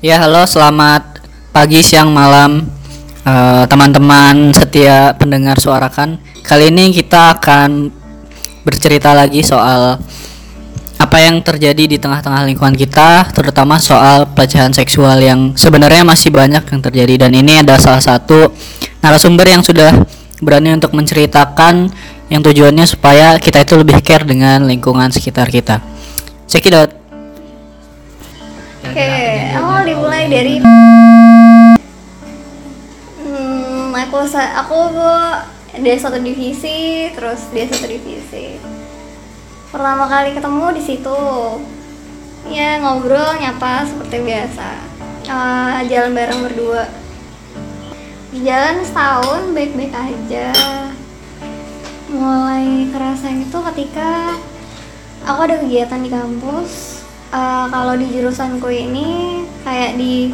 Ya halo selamat pagi siang malam eh, teman-teman setia pendengar suarakan. Kali ini kita akan bercerita lagi soal apa yang terjadi di tengah-tengah lingkungan kita Terutama soal pelecehan seksual yang sebenarnya masih banyak yang terjadi. Dan ini ada salah satu narasumber yang sudah berani untuk menceritakan Yang tujuannya supaya kita itu lebih care dengan lingkungan sekitar kita. Check it out dari hmm, aku aku dia satu divisi, terus dia satu divisi. Pertama kali ketemu di situ, ya ngobrol nyapa seperti biasa, Eh, jalan bareng berdua. Jalan setahun baik-baik aja. Mulai kerasa itu ketika aku ada kegiatan di kampus Eh, kalau di jurusanku ini kayak di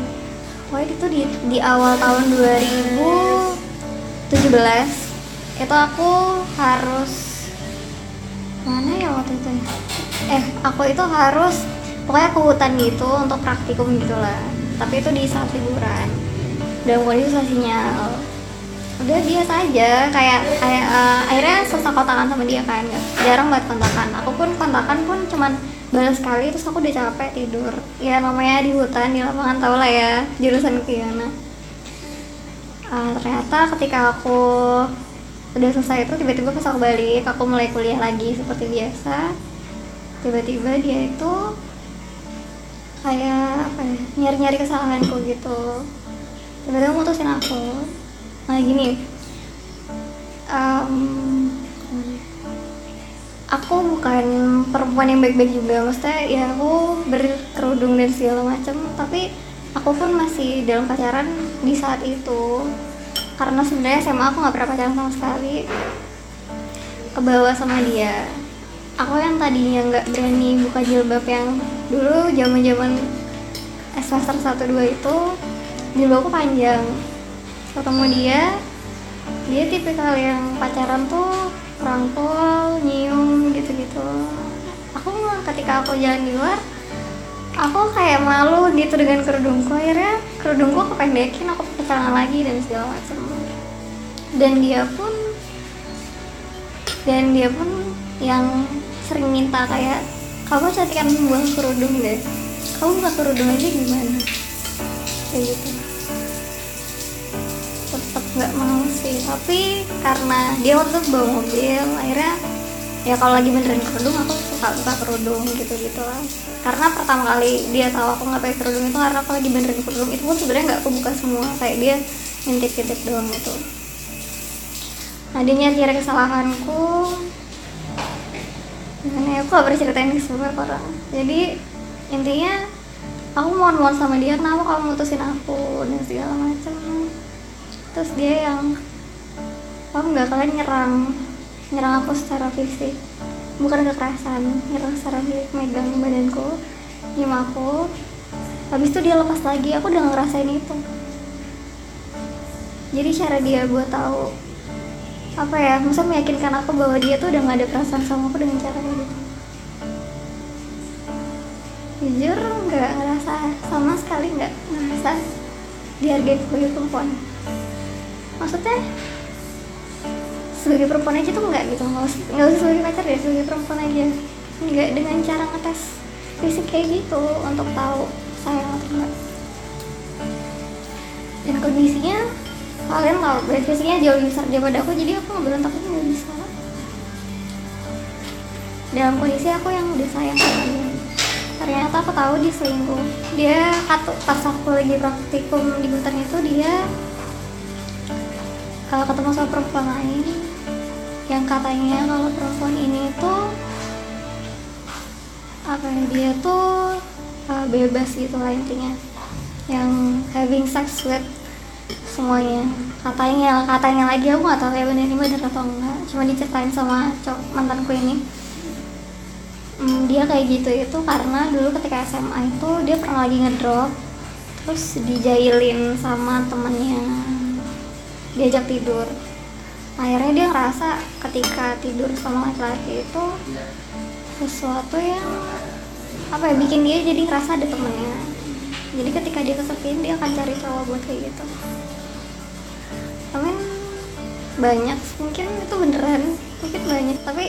wah itu di di awal tahun 2017 itu aku harus mana ya waktu itu ya? eh aku itu harus pokoknya ke hutan gitu untuk praktikum gitulah tapi itu di saat liburan. Dan kondisi sinyal udah biasa aja. Kayak eh, akhirnya susah kontakan sama dia kan. Jarang banget kontakan. Aku pun kontakan pun cuman balas sekali terus aku udah capek tidur. Ya namanya di hutan di lapangan tau lah ya jurusan gimana Ah, ternyata ketika aku udah selesai itu tiba-tiba pas aku balik aku mulai kuliah lagi seperti biasa. Tiba-tiba dia itu kayak apa ya nyari-nyari kesalahanku gitu. Tiba-tiba mutusin aku nah gini. Em, aku bukan perempuan yang baik-baik juga. Maksudnya ya aku berkerudung dan segala macam tapi aku pun masih dalam pacaran di saat itu. Karena sebenarnya SMA aku nggak pernah pacaran sama sekali. Ke bawah sama dia. Aku yang tadinya nggak berani buka jilbab yang dulu zaman zaman semester satu dua itu jilbabku panjang ketemu dia. Dia tipikal yang pacaran tuh rangkul nyium gitu-gitu. Aku mah ketika aku jalan di luar aku kayak malu gitu dengan kerudungku. Akhirnya kerudungku aku pakai celana lagi dan segala macam. Dan dia pun dan dia pun yang sering minta kayak kamu cantikan buang kerudung deh. Kamu buka kerudung aja gimana? Kayak gitu nggak mau sih. Tapi karena dia waktu itu bawa mobil akhirnya ya kalau lagi benerin kerudung aku suka buka kerudung gitu gitu lah karena pertama kali dia tahu aku nggak pakai kerudung itu karena aku lagi benerin kerudung itu pun sebenarnya nggak aku buka semua kayak dia ngintip-ngintip doang gitu. Nah dia nyari kesalahanku. Ya aku gak pernah ceritain ke semua orang. Jadi intinya aku mohon-mohon sama dia kenapa kamu mutusin aku dan segala macam terus dia yang oh enggak kalian nyerang. Nyerang aku secara fisik. Bukan kekerasan. Nyerang secara fisik. Megang badanku nyium aku. Habis itu dia lepas lagi. Aku udah ngerasain itu. Jadi cara dia buat tahu apa ya maksudnya meyakinkan aku bahwa dia tuh udah gak ada perasaan sama aku dengan cara gitu jujur nggak ngerasa sama sekali nggak ngerasa dihargai sebagai perempuan maksudnya sebagai perempuan aja tuh nggak gitu. Nggak usah, nggak usah sebagai pacar deh sebagai perempuan aja. Nggak dengan cara ngetes fisik kayak gitu untuk tahu sayang atau enggak. Dan kondisinya kalian tahu berat fisiknya jauh lebih besar daripada aku jadi aku ngeberontaknya nggak bisa. Dalam kondisi aku yang udah sayang sama dia. Ternyata aku tahu dia selingkuh. Dia pas aku lagi praktikum di hutan itu dia kalau ketemu sama perempuan lain yang katanya kalau perempuan ini tuh apa ya dia tuh uh, bebas gitu lah intinya. Yang having sex with semuanya. Katanya katanya lagi aku nggak tahu ya bener ini bener atau enggak. Cuma diceritain sama cowok mantanku ini. Hmm, dia kayak gitu itu karena dulu ketika SMA itu dia pernah lagi ngedrop terus dijailin sama temennya diajak tidur. Akhirnya dia ngerasa ketika tidur sama laki-laki itu sesuatu yang apa ya bikin dia jadi ngerasa ada temennya. Jadi ketika dia kesepian dia akan cari cowok buat kayak gitu. Amin banyak mungkin itu beneran mungkin banyak. Tapi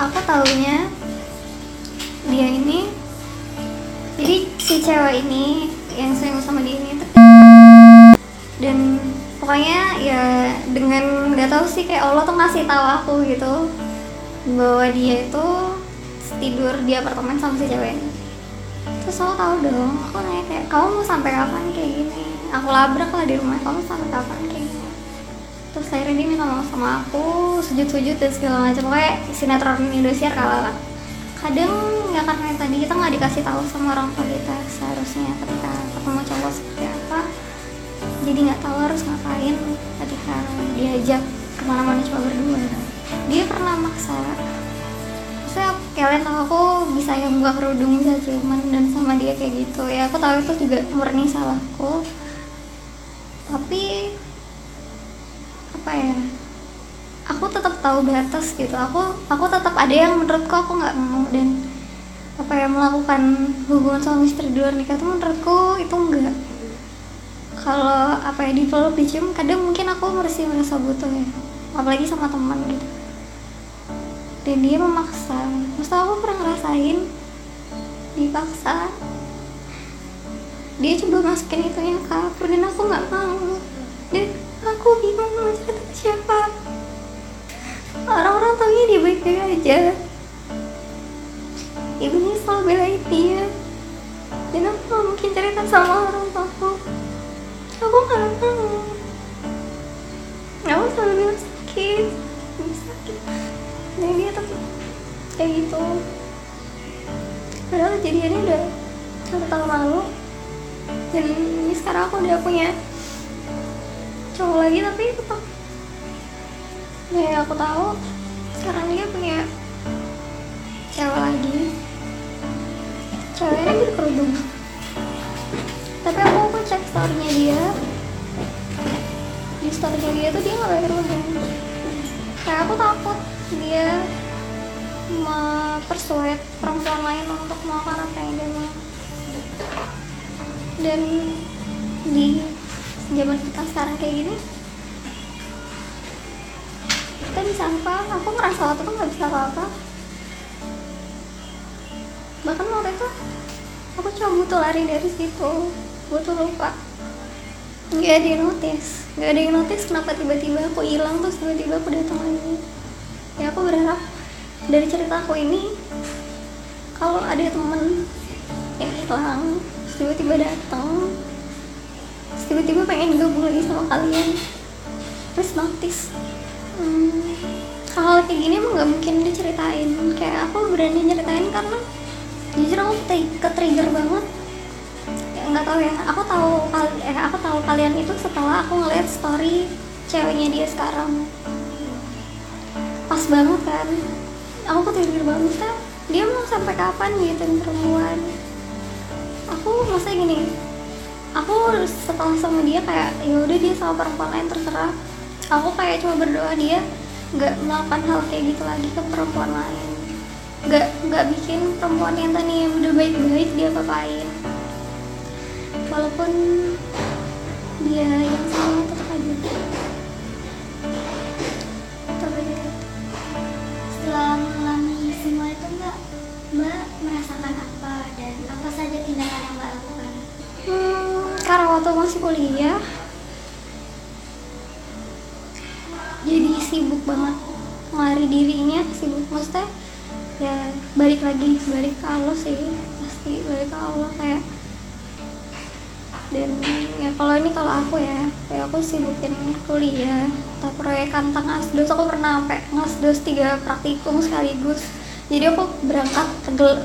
aku taunya dia ini jadi si cewek ini yang sayang sama dia ini tuh dan pokoknya ya dengan nggak tahu sih kayak Allah tuh ngasih tahu aku gitu bahwa dia itu tidur di apartemen sama si cewek ini. Terus aku tahu dong aku nanya kayak kamu mau sampai kapan? Kayak gini. Aku labrak lah di rumah kamu sampai kapan? Kayak gini. Terus akhirnya dia minta maaf sama aku sujud-sujud dan segala macam. Pokoknya sinetron Indosiar kalah lah. Kadang nggak karena tadi kita nggak dikasih tahu sama orang tua kita seharusnya ketika ketemu cowok seperti apa jadi nggak tahu harus ngapain. Ketika diajak ke mana-mana cuma berdua. Dia pernah maksa. Saya kalian tahu aku bisa yang buka kerudung bisa ciuman dan sama dia kayak gitu. Ya aku tahu itu juga murni salahku. Tapi apa ya? Aku tetap tahu batas gitu. Aku aku tetap ada yang menurutku aku nggak mau dan apa ya melakukan hubungan suami istri di luar nikah itu menurutku itu enggak kalau apa ya dipeluk dicium kadang mungkin aku masih merasa butuh ya. Apalagi sama teman gitu. Dan dia memaksa. Masa aku pernah ngerasain dipaksa. Dia coba masukin itunya ke aku dan aku nggak mau. Dan aku bingung mau cerita siapa. Orang-orang taunya dia baik-baik aja. Ibunya selalu belain dia. Dan aku gak mungkin cerita sama orang tuaku aku gak mau. Aku selalu bilang sakit. Sakit. Dan dia tetap kayak gitu. Padahal kejadiannya udah satu tahun lalu. Dan ini sekarang aku udah punya cowok lagi tapi tetap ya aku tahu sekarang dia punya cewek lagi. Ceweknya berkerudung cek storynya dia? Di storynya dia tuh dia nggak pakai kerudung kayak aku takut dia mempersuade perempuan lain untuk melakukan apa yang dia mau. Dan di zaman kita sekarang kayak gini kita bisa apa? Aku ngerasa waktu itu nggak bisa apa-apa. Bahkan waktu itu aku cuma butuh lari dari situ butuh lupa. Nggak ada yang notice. Nggak ada yang notice kenapa tiba-tiba aku hilang terus tiba-tiba aku datang lagi. Ya aku berharap dari cerita aku ini kalau ada temen yang hilang tiba-tiba datang tiba-tiba pengen gabung lagi sama kalian terus notice. Hmm, hal kayak gini emang nggak mungkin diceritain. Kayak aku berani nyeritain karena jujur aku ke trigger banget nggak tahu ya. Aku tahu eh aku tahu kalian itu setelah aku ngeliat story ceweknya dia sekarang. Pas banget kan. Aku ke trigger banget kan. Dia mau sampai kapan gitu perempuan? Aku masa gini aku setelah sama dia kayak ya udah dia sama perempuan lain terserah. Aku kayak cuma berdoa dia nggak melakukan hal kayak gitu lagi ke perempuan lain. Nggak nggak bikin perempuan yang tadi yang udah baik-baik dia papain walaupun dia yang salah tetap aja. Aja. Setelah mengalami semua itu mbak, mbak merasakan apa dan apa saja tindakan yang mbak lakukan? hmm, karena waktu masih kuliah. Jadi sibuk banget ngelari dirinya sibuk. Maksudnya ya balik lagi balik ke Allah sih. Pasti balik ke Allah kayak dan ya kalau ini kalau aku ya kayak aku sibukin kuliah atau proyekan tentang asdos aku pernah sampai ngasdos tiga praktikum sekaligus. Jadi aku berangkat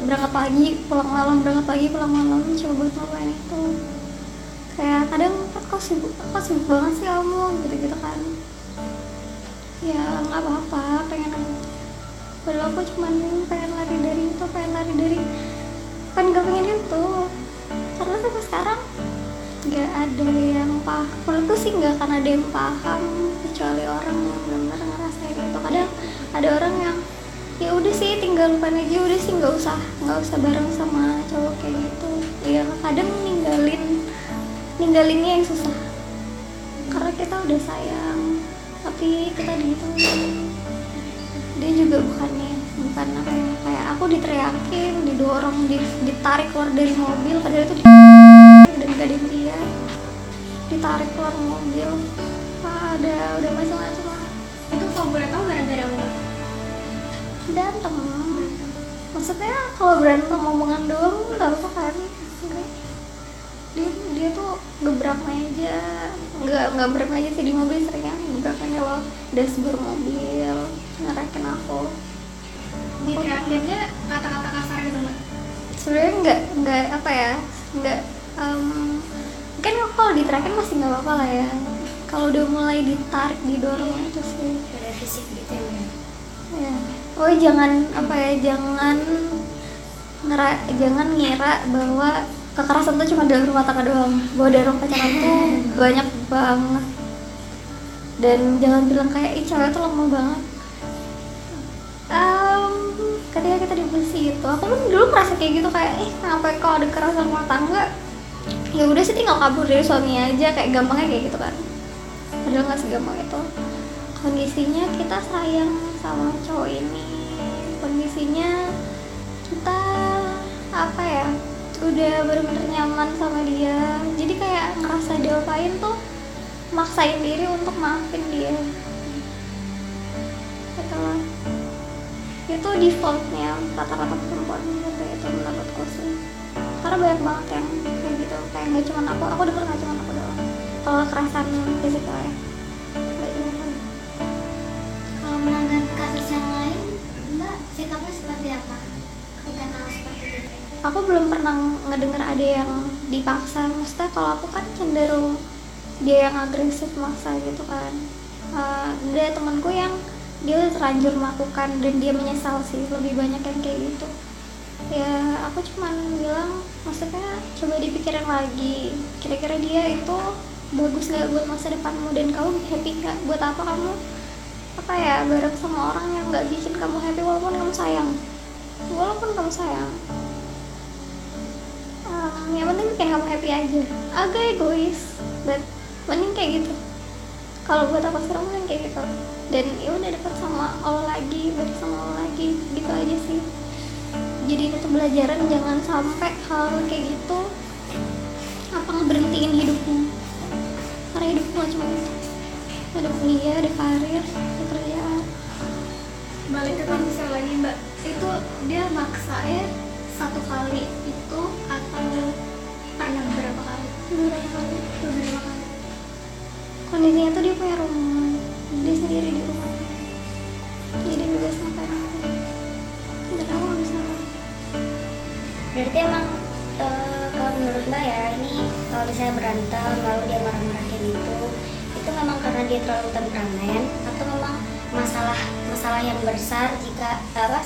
berangkat pagi pulang malam berangkat pagi pulang malam coba buat ngapain itu. Kayak kadang kok sibuk kok sibuk banget sih kamu gitu gitu kan. Ya nggak apa-apa pengen padahal aku cuman pengen lari dari itu pengen lari dari kan gak pengen itu. Karena sampai sekarang ada yang paham. Menurutku sih nggak akan ada yang paham kecuali orang yang benar-benar ngerasain itu. Kadang ada orang yang ya udah sih tinggal lupain aja udah sih nggak usah nggak usah bareng sama cowok kayak gitu. Ya kadang ninggal ninggalin ninggalinnya yang susah. Karena kita udah sayang tapi kita digituin dia juga bukannya bukan apa ya kayak aku diteriakin didorong di- ditarik keluar dari mobil padahal itu di dan gak ada ditarik keluar mobil. Ah, ada udah macam-macam lah itu kalau boleh tahu gara-gara apa? Berantem. Maksudnya kalau berantem omongan doang nggak apa kan? Dia dia tuh gebrak meja. Nggak nggak gebrak meja sih di mobil seringnya gebrak meja loh dashboard mobil ngerakin aku. Diterakinnya kata-kata kasar gitu sebenarnya nggak nggak apa ya nggak kan kalau diterakin masih nggak apa-apa lah ya kalau udah mulai ditarik didorong itu sih ada fisik gitu ya Mbak? Ya. Oh jangan apa ya jangan ngera, jangan ngira bahwa kekerasan tuh cuma dalam rumah tangga doang. Bahwa dalam pacaran tuh banyak banget. Dan jangan bilang kayak ih cewek tuh lemah banget. Em, ketika kita di posisi itu, aku pun dulu merasa kayak gitu kayak ih kenapa kalau ada kekerasan rumah tangga ya udah sih tinggal kabur dari suaminya aja. Kayak gampangnya kayak gitu kan padahal nggak segampang itu. Kondisinya kita sayang sama cowok ini. Kondisinya kita apa ya udah bener-bener nyaman sama dia. Jadi kayak ngerasa diapain tuh maksain diri untuk maafin dia. Loh. Itu defaultnya rata-rata perempuan gitu itu menurutku sih. Karena banyak banget yang gitu. Kayak nggak cuma aku aku denger nggak cuma aku doang. Kalau kekerasan fisikal ya. Kalau menanggapi kasus yang lain mbak sikapnya seperti apa? Ketika hal seperti itu. Aku belum pernah ngedenger ada yang dipaksa. Maksudnya kalau aku kan cenderung dia yang agresif maksa gitu kan. Eh, ada temanku yang dia terlanjur melakukan dan dia menyesal sih. Lebih banyak yang kayak gitu ya aku cuman bilang maksudnya coba dipikirin lagi. Kira-kira dia itu bagus nggak buat masa depanmu? Dan kamu happy nggak? Buat apa kamu? Apa ya bareng sama orang yang nggak bikin kamu happy walaupun kamu sayang? Walaupun kamu sayang. Um, yang penting bikin kamu happy aja. Agak egois but mending kayak gitu. Kalau buat aku sekarang mending kayak gitu. Dan ya udah dekat sama Allah lagi balik sama Allah lagi gitu aja sih jadi itu pelajaran jangan sampai hal kayak gitu apa ngeberhentiin hidupmu. Karena hidupmu gak cuma itu. Ada kuliah ada karir ada kerjaan. Balik ke kasusnya lagi mbak. Itu dia maksa ya satu kali itu atau pernah beberapa kali. Beberapa kali. Beberapa kali. Kondisinya tuh dia punya rumah. Dia sendiri di rumah karena dia terlalu temperamen atau memang masalah masalah yang besar jika apa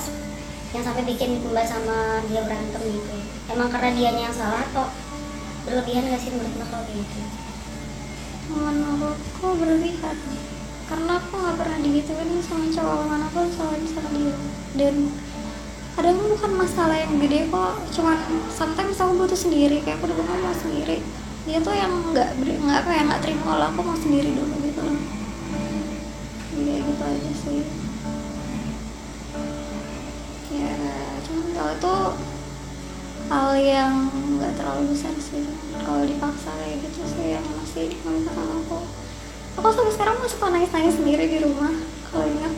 yang sampai bikin mbak sama dia berantem gitu. Emang karena dianya yang salah atau berlebihan gak sih menurut mbak kalau kayak gitu? Menurutku berlebihan. Karena aku nggak pernah digituin sama cowok mana pun selain sama dia dan kadang bukan masalah yang gede kok. Cuman sometimes aku butuh sendiri kayak aku udah mau sendiri dia tuh yang nggak nggak ya nggak terima kalau aku mau sendiri dulu gitu loh. Ya gitu aja sih. Ya cuman kalau itu hal yang nggak terlalu besar sih. Kalau dipaksa kayak gitu sih yang masih memisahkan aku. Aku sampai sekarang masih suka nangis nangis sendiri di rumah. Kalau ingat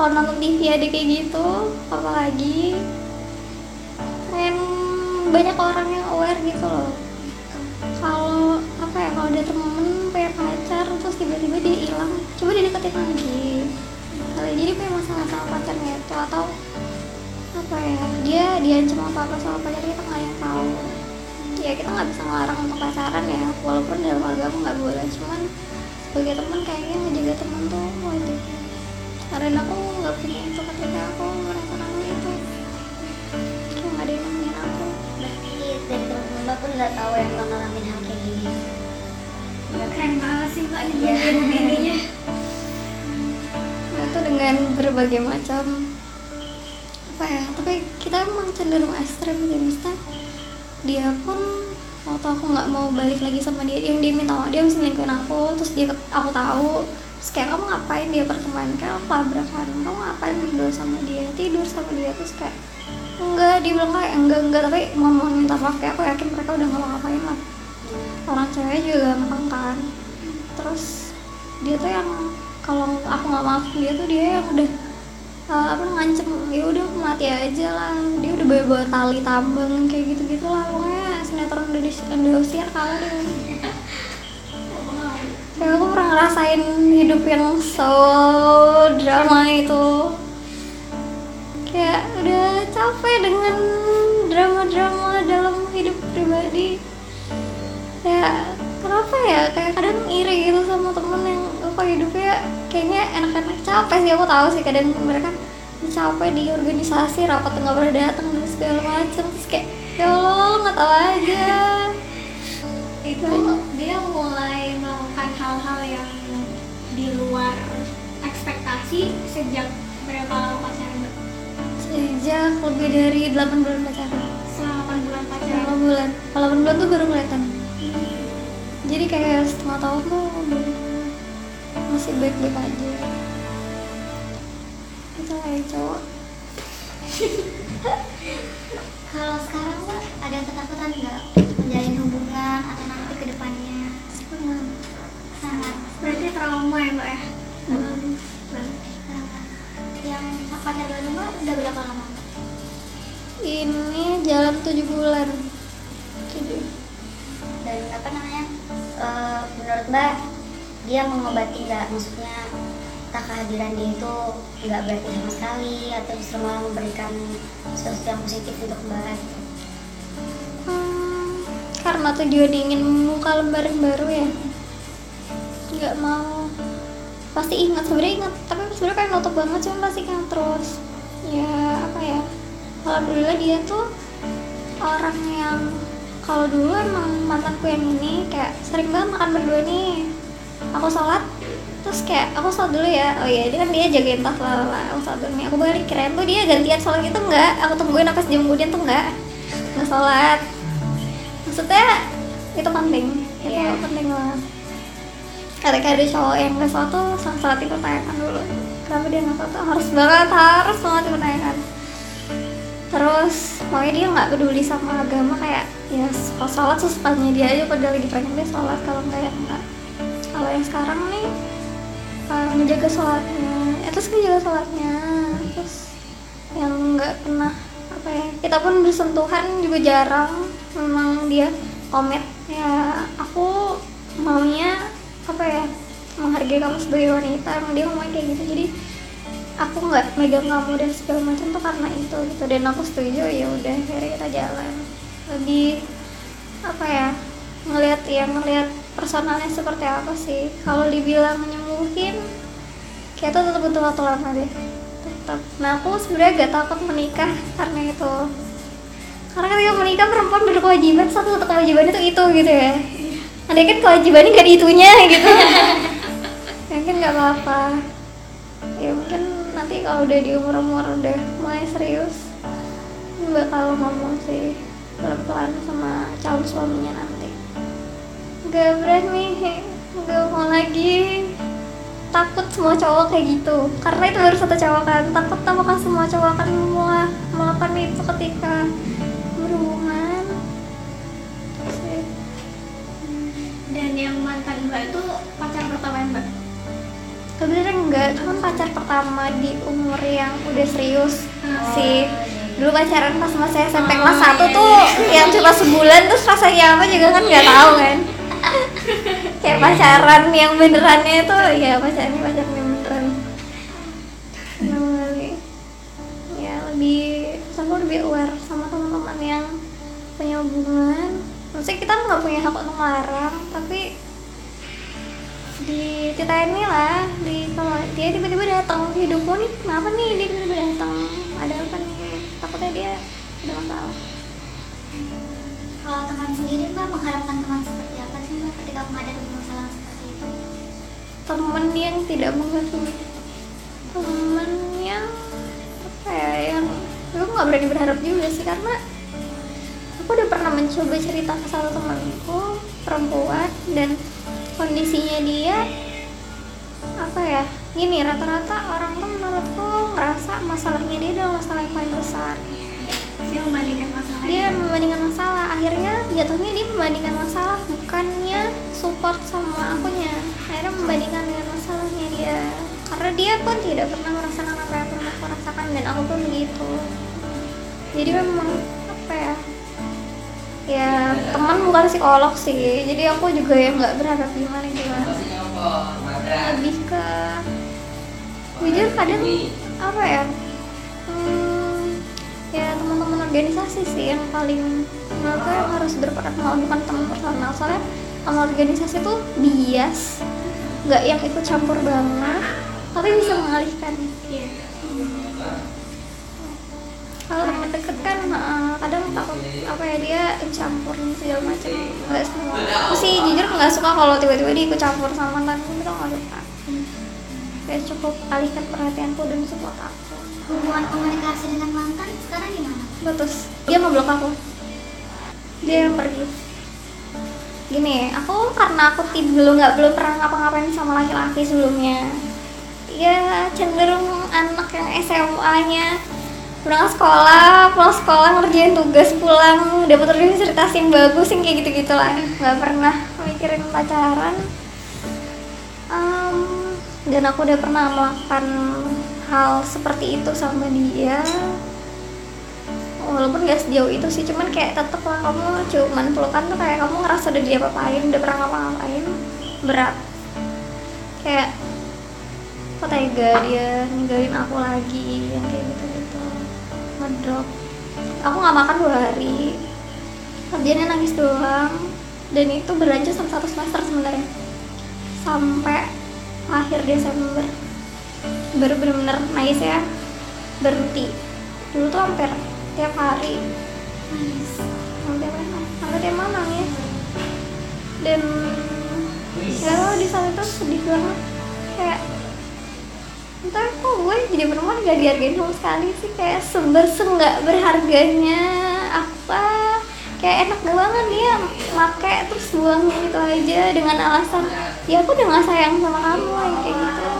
kalau nonton TV ada kayak gitu apalagi kan banyak orang yang aware gitu loh kalau apa ya kalau ada temen punya pacar terus tiba-tiba dia hilang coba dideketin lagi. Kali jadi punya masalah sama pacarnya itu atau apa ya dia diancam apa apa sama pacar kita nggak yang tahu. Ya kita nggak bisa ngelarang untuk pacaran ya walaupun dalam agama nggak boleh cuman sebagai teman kayaknya ngejaga teman tuh wajib. Karena aku nggak punya itu ketika aku merasakan pun nggak tahu yang ngalamin hal kayak gini. Nggak keren banget sih mbak Iya. ininya. Itu dengan berbagai macam apa ya tapi kita emang cenderung ekstrem sih maksudnya dia pun waktu aku nggak mau balik lagi sama dia yang dia minta dia mesti selingkuhin aku terus dia aku tahu. Terus kayak kamu ngapain dia pertemuan kayak aku tabrakan kamu ngapain tidur sama dia? Tidur sama dia. Terus kayak enggak dia bilang kayak enggak enggak tapi ngomong minta maaf kayak aku yakin mereka udah nggak ngapain lah. Orang cewek juga gampang kan. Terus dia tuh yang kalau aku nggak maaf dia tuh dia yang udah uh, apa ngancem ya udah mati aja lah. Dia udah bawa bawa tali tambang kayak gitu gitu lah pokoknya sinetron Indonesia Indosiar kamu deh. Kayak aku pernah ngerasain hidup yang so drama itu kayak udah capek dengan drama-drama dalam hidup pribadi. Ya kenapa ya? Kayak kadang iri gitu sama temen yang apa hidupnya kayaknya enak-enak. Capek sih aku tahu sih. Kadang mereka capek di organisasi rapat nggak pernah datang dan segala macam. Terus kayak ya Allah nggak tahu aja. Itu dia mulai melakukan hal-hal yang di luar ekspektasi sejak berapa lama pacaran? Sejak lebih dari 8 bulan pacaran. Selama 8 bulan pacaran? 8 bulan. 8 bulan tuh baru kelihatan. Jadi kayak setengah tahun tuh masih baik-baik aja. Itu kayak cowok. Kalau sekarang mbak ada ketakutan nggak menjalin hubungan atau nanti ke depannya? Sangat. berarti trauma ya Mbak ya? sangat. Yang pacar baru mbak udah berapa lama? Ini jalan 7 bulan tujuh Dan apa namanya? eh, menurut mbak dia mengobati nggak? Maksudnya tak kehadiran dia itu nggak berarti sama sekali atau justru malah memberikan sesuatu yang positif untuk mbak? Hmm, karena tujuan ingin membuka lembaran baru ya nggak mau pasti ingat sebenarnya ingat tapi sebenarnya pengen nutup banget cuma pasti ingat terus ya apa ya alhamdulillah dia tuh orang yang kalau dulu emang mantanku yang ini kayak sering banget makan berdua nih. Aku sholat terus kayak aku sholat dulu ya. Oh iya dia kan dia jagain tas lah lah aku sholat dulu nih. Aku balik kirain tuh dia gantian sholat gitu enggak aku tungguin apa sejam kemudian tuh enggak nggak sholat. Maksudnya itu penting. Itu Iya. penting banget ketika ada cowok yang nggak sholat tuh sang sholat dipertanyakan dulu. Kenapa dia nggak tuh? Harus banget harus banget dipertanyakan terus pokoknya dia nggak peduli sama agama kayak ya kalau sholat sesukanya dia aja dia lagi pengen dia sholat. Kalau enggak ya enggak kalau yang sekarang nih uh, menjaga sholatnya. Ya, terus menjaga sholatnya. Terus yang nggak pernah apa ya kita pun bersentuhan juga jarang. Memang dia komit. Ya aku maunya apa ya menghargai kamu sebagai wanita emang dia ngomong kayak gitu. Jadi aku nggak megang kamu dan segala macam tuh karena itu gitu. Dan aku setuju ya udah akhirnya kita jalan. Lebih apa ya ngelihat ya ngelihat personalnya seperti apa sih. Kalau dibilang nyembuhin kayak tuh tetap butuh waktu lama deh. Tetap nah aku sebenarnya gak takut menikah karena itu. Karena ketika menikah perempuan berkewajiban satu satu kewajibannya tuh itu gitu ya ada kan kewajibannya gak di itunya gitu mungkin nggak apa-apa. Ya mungkin nanti kalau udah di umur umur udah mulai serius bakal ngomong sih pelan-pelan sama calon suaminya nanti. Nggak berani nggak mau lagi takut semua cowok kayak gitu. Karena itu baru satu cowok kan takut apakah semua cowok akan semua melakukan itu ketika berhubungan Dan yang mantan Mbak itu pacar pertama Mbak? sebenarnya enggak cuman pacar pertama di umur yang udah serius sih. Dulu pacaran pas masih SMP kelas 1 tuh yang cuma sebulan terus rasanya apa juga kan nggak tahu kan. Kayak pacaran yang benerannya itu ya pacaran pacaran yang beneran ya lebih sama lebih aware sama teman-teman yang punya hubungan maksudnya kita nggak punya hak untuk melarang tapi di cerita ini lah di kalau dia tiba-tiba datang ke hidupku nih kenapa nih dia tiba-tiba datang? Ada apa nih? Takutnya dia ada masalah. Kalau teman sendiri mbak mengharapkan teman seperti apa sih mbak ketika menghadapi masalah seperti itu? temen yang tidak mengerti temen yang apa ya yang gue nggak berani berharap juga sih karena aku udah pernah mencoba cerita ke satu temanku perempuan dan kondisinya dia apa ya gini rata-rata orang tuh menurutku ngerasa masalahnya dia adalah masalah yang paling besar. Dia membandingkan masalah dia membandingkan masalah akhirnya jatuhnya dia membandingkan masalah bukannya support sama akunya akhirnya membandingkan dengan masalahnya dia. Karena dia pun tidak pernah merasakan apa yang pernah aku rasakan dan aku pun begitu. Jadi memang apa ya ya teman bukan psikolog sih. Jadi aku juga yang nggak berharap gimana gimana. Lebih ke jujur kadang apa ya? Hmm, ya teman-teman organisasi sih yang paling menurutku yang harus berperan malah bukan teman personal. Soalnya teman organisasi tuh bias nggak yang ikut campur banget tapi bisa mengalihkan kalau teman deket kan eh, kadang takut apa ya dia campur segala macam. Nggak semua. Aku sih jujur nggak suka kalau tiba-tiba dia ikut campur sama mantanku itu nggak suka. Kayak cukup alihkan perhatianku dan support aku. Hubungan komunikasi dengan mantan sekarang gimana? Putus dia ngeblok aku. Dia yang pergi. Gini aku karena aku belum nggak belum pernah ngapa-ngapain sama laki-laki sebelumnya. Ya cenderung anak yang SMA-nya berangkat sekolah pulang sekolah ngerjain tugas pulang. Dapat universitas yang bagus yang kayak gitu-gitu lah. Nggak pernah mikirin pacaran. Em, dan aku udah pernah melakukan hal seperti itu sama dia. Walaupun gak sejauh itu sih cuman kayak tetep lah kamu cuman pelukan tuh kayak kamu ngerasa udah dia apain udah pernah ngapa-ngapain. Berat. Kayak kok tega dia ninggalin aku lagi? Yang kayak gitu gitu ngedrop. Aku nggak makan dua hari. Kerjanya nangis doang. Dan itu berlanjut sampai satu semester sebenarnya. Sampai akhir Desember. Baru bener-bener nangis ya. Berhenti. Dulu tuh hampir tiap hari nangis. Hampir hampir tiap nangis dan ya di saat itu sedih banget. Kayak entah kok gue jadi perempuan gak dihargain sama sekali sih. Kayak sumber senggak berharganya apa? Kayak enak banget dia make terus buang gitu aja dengan alasan ya aku udah gak sayang sama kamu kayak gitu.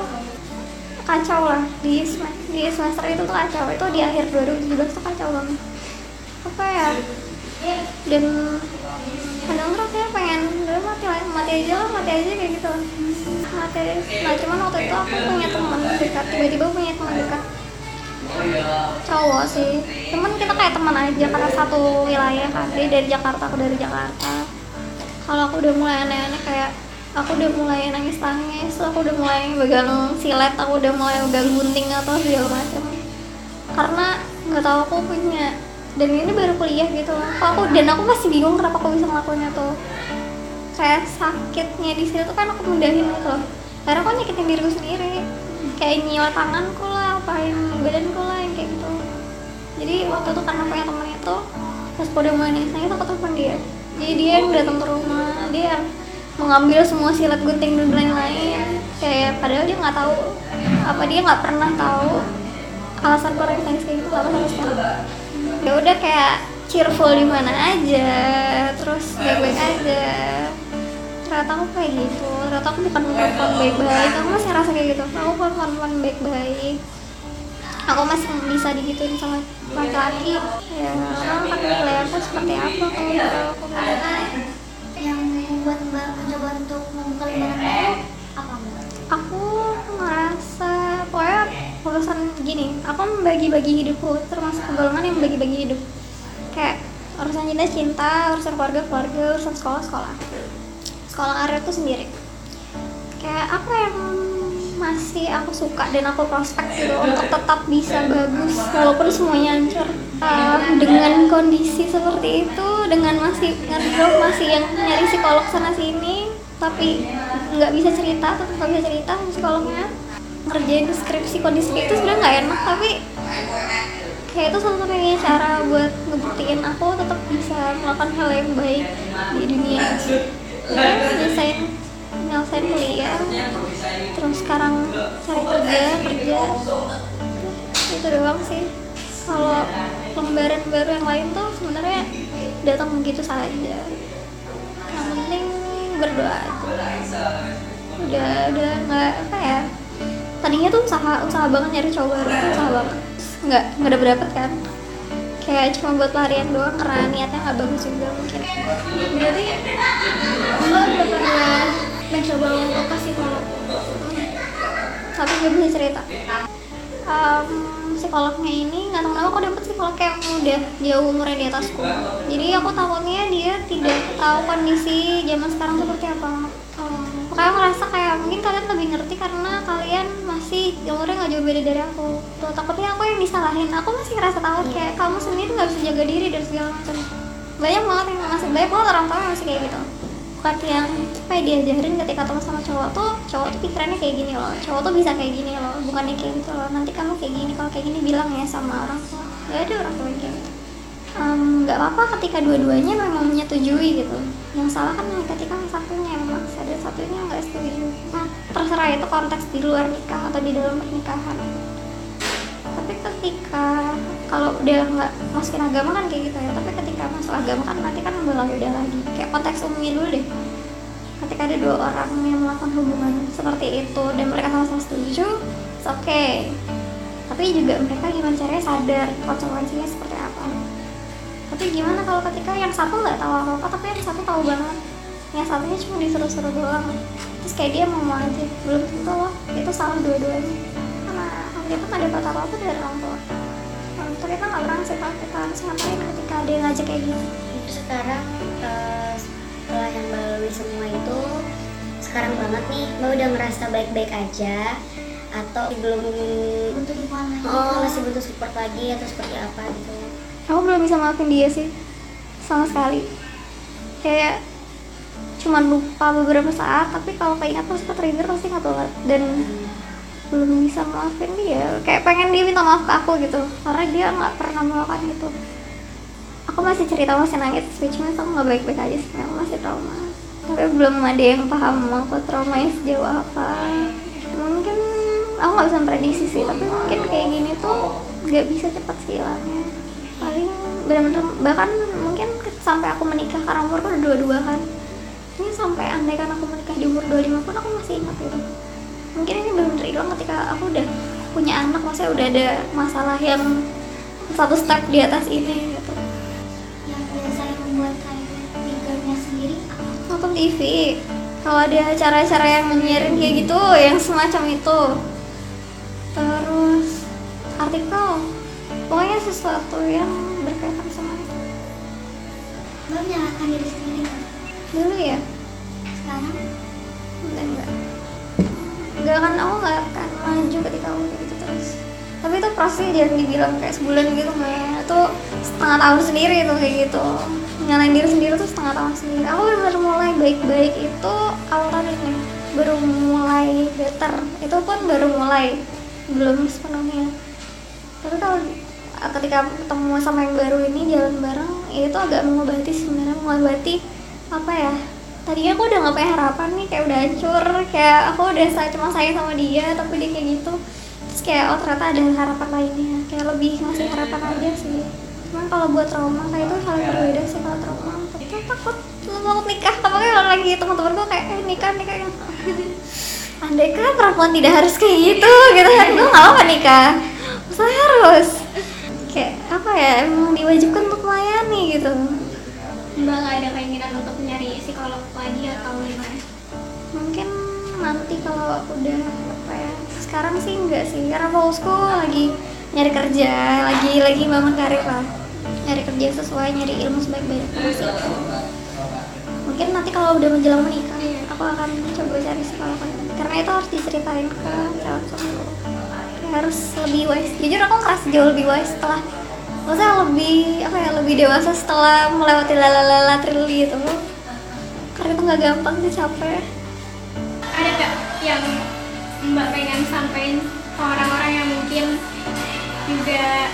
Kacau lah. Di sem- di semester itu tuh kacau. Itu di akhir 2017 tuh kacau banget. Apa ya? Dan kadang rasanya pengen udah mati mati aja lah mati aja kayak gitu. Mati nah cuman waktu itu aku punya teman dekat tiba-tiba punya teman dekat. Cowok sih. Cuman kita kayak teman aja karena satu wilayah kan. Dia dari Jakarta aku dari Jakarta. Kalau aku udah mulai aneh-aneh kayak aku udah mulai nangis-nangis aku udah mulai pegang silet aku udah mulai pegang gunting atau segala macam. Karena nggak tahu aku punya dan ini baru kuliah gitu loh. Aku dan aku masih bingung kenapa aku bisa ngelakuinnya tuh. Kayak sakitnya di sini tuh kan aku mudahin gitu loh. Karena aku nyakitin diriku sendiri. Kayak nyilat tanganku lah apain badanku lah yang kayak gitu. Jadi waktu itu karena punya temen itu pas udah mulai nangis aku telepon dia. Jadi dia yang datang ke rumah dia mengambil semua silat gunting dan lain-lain. Kayak padahal dia nggak tahu apa dia nggak pernah tahu alasan aku nangis kayak gitu apa ya udah kayak cheerful di mana aja terus baik-baik aja. Ternyata aku kayak gitu. Ternyata aku bukan perempuan baik-baik. Aku masih rasa kayak gitu? Aku bukan perempuan baik-baik. Aku masih bisa digituin sama laki-laki. Ya orang kan nilai aku seperti apa kalau aku yang membagi-bagi hidupku termasuk golongan yang membagi-bagi hidup. Kayak urusan cinta cinta urusan keluarga keluarga urusan sekolah sekolah sekolah karir itu sendiri. Kayak apa yang masih aku suka dan aku prospek gitu untuk tetap bisa bagus walaupun semuanya hancur. Uh, dengan kondisi seperti itu dengan masih ngedrop masih yang nyari psikolog sana sini tapi nggak bisa cerita tetap nggak bisa cerita psikolognya ngerjain skripsi kondisi itu sebenarnya nggak enak tapi kayak itu satu-satunya cara buat ngebuktiin aku tetap bisa melakukan hal yang baik di dunia ya nyelesain kuliah terus sekarang cari kerja kerja. Itu doang sih. Kalau lembaran baru yang lain tuh sebenarnya datang begitu saja. Yang penting berdoa aja. Udah udah nggak tadinya tuh usaha usaha banget nyari cowok baru. Tuh usaha banget. Nggak nggak dapet dapet kan. Kayak cuma buat pelarian doang karena niatnya nggak bagus juga mungkin. Berarti mbak udah pernah mencoba untuk kasih kalau tapi gue bisa cerita. Em, psikolognya ini nggak tahu kenapa aku dapet psikolog yang udah jauh umurnya di atasku. Jadi aku takutnya dia tidak tahu kondisi zaman sekarang seperti apa makanya aku kayak mungkin kalian lebih ngerti karena kalian masih umurnya nggak jauh beda dari aku. Tuh takutnya aku yang disalahin. Aku masih ngerasa takut kayak kamu sendiri nggak bisa jaga diri dan segala macam. Banyak banget yang masih banyak banget orang tua yang masih kayak gitu. Bukan yang apa ya, diajarin ketika ketemu sama cowok tuh cowok tuh pikirannya kayak gini loh. Cowok tuh bisa kayak gini loh. Bukannya kayak gitu loh. Nanti kamu kayak gini kalau kayak gini bilang ya sama orang. Tua gak ada orang tua yang kayak gitu. Nggak apa-apa ketika dua-duanya memang menyetujui gitu. Yang salah kan ketika satunya yang satunya nggak setuju. Nah, terserah itu konteks di luar nikah atau di dalam pernikahan. Tapi ketika kalau udah nggak masukin agama kan kayak gitu ya tapi ketika masuk agama kan nanti kan berbeda beda lagi. Kayak konteks umumnya dulu deh. Ketika ada dua orang yang melakukan hubungan seperti itu dan mereka sama-sama setuju it's okay. Tapi juga mereka gimana caranya sadar konsekuensinya seperti apa. Tapi gimana kalau ketika yang satu nggak tahu apa apa tapi yang satu tahu banget yang satunya cuma disuruh-suruh doang. Terus kayak dia mau mau aja belum tentu loh itu salah dua-duanya. Karena kita nggak dapat apa-apa dari orang tua. Orang tua kita nggak pernah tahu kita harus ngapain ketika dia ngajak kayak gitu Itu sekarang eh, setelah yang mbak lalui semua itu sekarang banget nih mbak udah ngerasa baik-baik aja? Atau belum untuk dukungan lagi. Oh masih butuh support lagi atau seperti apa gitu? Aku belum bisa maafin dia sih sama sekali. Kayak cuma lupa beberapa saat tapi kalau keinget terus ke trigger pasti nggak banget. Dan belum bisa maafin dia. Kayak pengen dia minta maaf ke aku gitu. Karena dia nggak pernah melakukan itu. Aku masih cerita masih nangis means aku nggak baik-baik aja sih masih trauma. Tapi belum ada yang paham aku traumanya sejauh apa. Mungkin aku nggak bisa prediksi sih tapi mungkin kayak gini tuh nggak bisa cepat hilangnya. Paling benar-benar bahkan mungkin sampai aku menikah karena umurku udah dua-dua kan ini sampai andai kan aku menikah di umur 25 pun aku masih ingat itu. Mungkin ini benar-benar hilang ketika aku udah punya anak maksudnya udah ada masalah yang satu step di atas ini gitu. Yang biasanya membuat kayak triggernya sendiri apa? Nonton TV kalau ada acara-acara yang menyiarin kayak gitu yang semacam itu. Terus artikel. Pokoknya sesuatu yang berkaitan sama itu. Mbak menyalahkan diri sendiri? Dulu ya? Sekarang? Enggak enggak. Enggak kan aku nggak akan maju ketika aku kayak gitu terus. Tapi itu prosesnya jangan dibilang kayak sebulan gitu mah itu setengah tahun sendiri itu kayak gitu. Nyalain diri sendiri tuh setengah tahun sendiri. Aku benar mulai baik-baik itu awal tahun ini baru mulai better. Itu pun baru mulai. Belum sepenuhnya. Tapi kalau uh, ketika ketemu sama yang baru ini jalan bareng ya itu agak mengobati sebenarnya. Mengobati apa ya tadinya aku udah nggak punya harapan nih kayak udah hancur kayak aku udah say- cuma sayang sama dia tapi dia kayak gitu. Terus kayak oh ternyata ada harapan lainnya kayak lebih ngasih harapan aja sih. Cuman kalau buat trauma kayak itu hal yang berbeda sih kalau trauma. Itu takut takut nikah. Tapi kalau lagi teman-teman gue kayak eh nikah nikah andai kan perempuan tidak harus kayak gitu gitu kan? Gue nggak apa nikah. Masa harus? Kayak apa ya emang diwajibkan untuk melayani gitu mbak nggak ada keinginan untuk nyari psikolog lagi atau gimana? Mungkin nanti kalau udah apa ya sekarang sih enggak sih karena fokusku lagi nyari kerja lagi lagi bangun karir lah. Nyari kerja sesuai nyari ilmu sebaik-baiknya sih mungkin nanti kalau udah menjelang menikah aku akan coba cari psikolog karena itu harus diceritain ke calon suamiku Kayak harus lebih wise. Jujur aku ngerasa jauh lebih wise setelah maksudnya lebih apa ya lebih dewasa setelah melewati lalalala trili itu karena itu nggak gampang sih capek. Ada nggak yang mbak pengen sampaikan ke orang-orang yang mungkin juga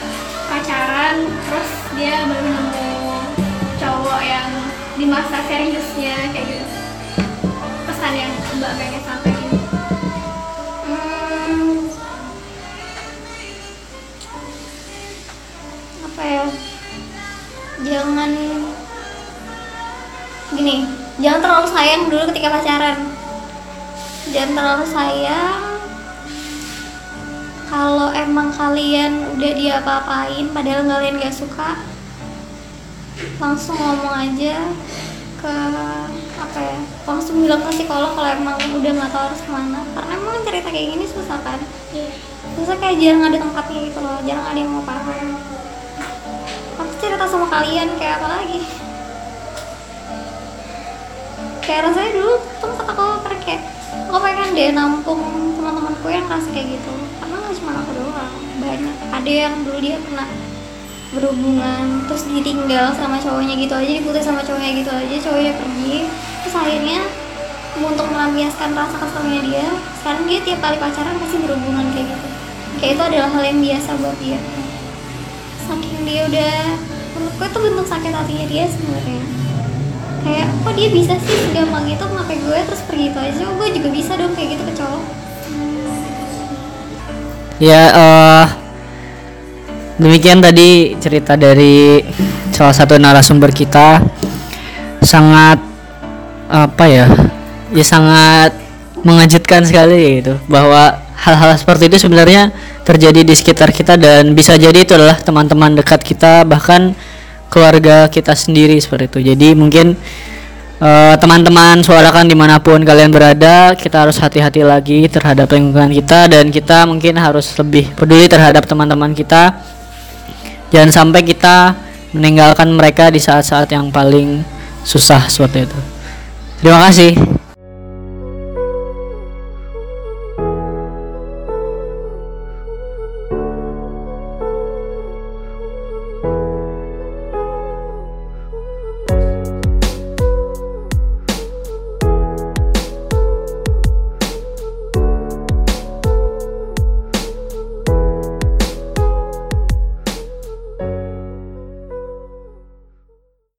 pacaran terus dia baru nemu cowok yang di masa seriusnya kayak gitu? Pesan yang mbak pengen apa ya? Jangan sayang dulu ketika pacaran. Jangan terlalu sayang kalau emang kalian udah diapa-apain padahal kalian gak suka langsung ngomong aja ke apa ya langsung bilang ke psikolog kalau emang udah nggak tahu harus ke mana. Karena emang cerita kayak gini susah kan? Susah kayak jarang ada tempatnya gitu loh jarang ada yang mau paham aku cerita sama kalian kayak apa lagi? Kayak rasanya dulu tempat aku pernah kayak aku pengen deh nampung teman-temanku yang ngerasa kayak gitu. Karena nggak cuma aku doang banyak. Ada yang dulu dia pernah berhubungan terus ditinggal sama cowoknya gitu aja diputus sama cowoknya gitu aja cowoknya pergi. Terus akhirnya untuk melampiaskan rasa keselnya dia sekarang dia tiap kali pacaran pasti berhubungan kayak gitu. Kayak itu adalah hal yang biasa buat dia. Saking dia udah menurutku itu bentuk sakit hatinya dia sebenarnya. Kayak kok dia bisa sih segampang itu ngapain gue terus pergi itu aja? Oh, gue juga bisa dong kayak gitu ke cowok. Ya eh demikian tadi cerita dari salah satu narasumber kita. Sangat apa ya ya sangat mengejutkan sekali gitu bahwa hal-hal seperti itu sebenarnya terjadi di sekitar kita dan bisa jadi itu adalah teman-teman dekat kita bahkan keluarga kita sendiri seperti itu. Jadi mungkin eh, teman-teman suarakan di mana pun kalian berada kita harus hati-hati lagi terhadap lingkungan kita dan kita mungkin harus lebih peduli terhadap teman-teman kita. Jangan sampai kita meninggalkan mereka di saat-saat yang paling susah seperti itu. Terima kasih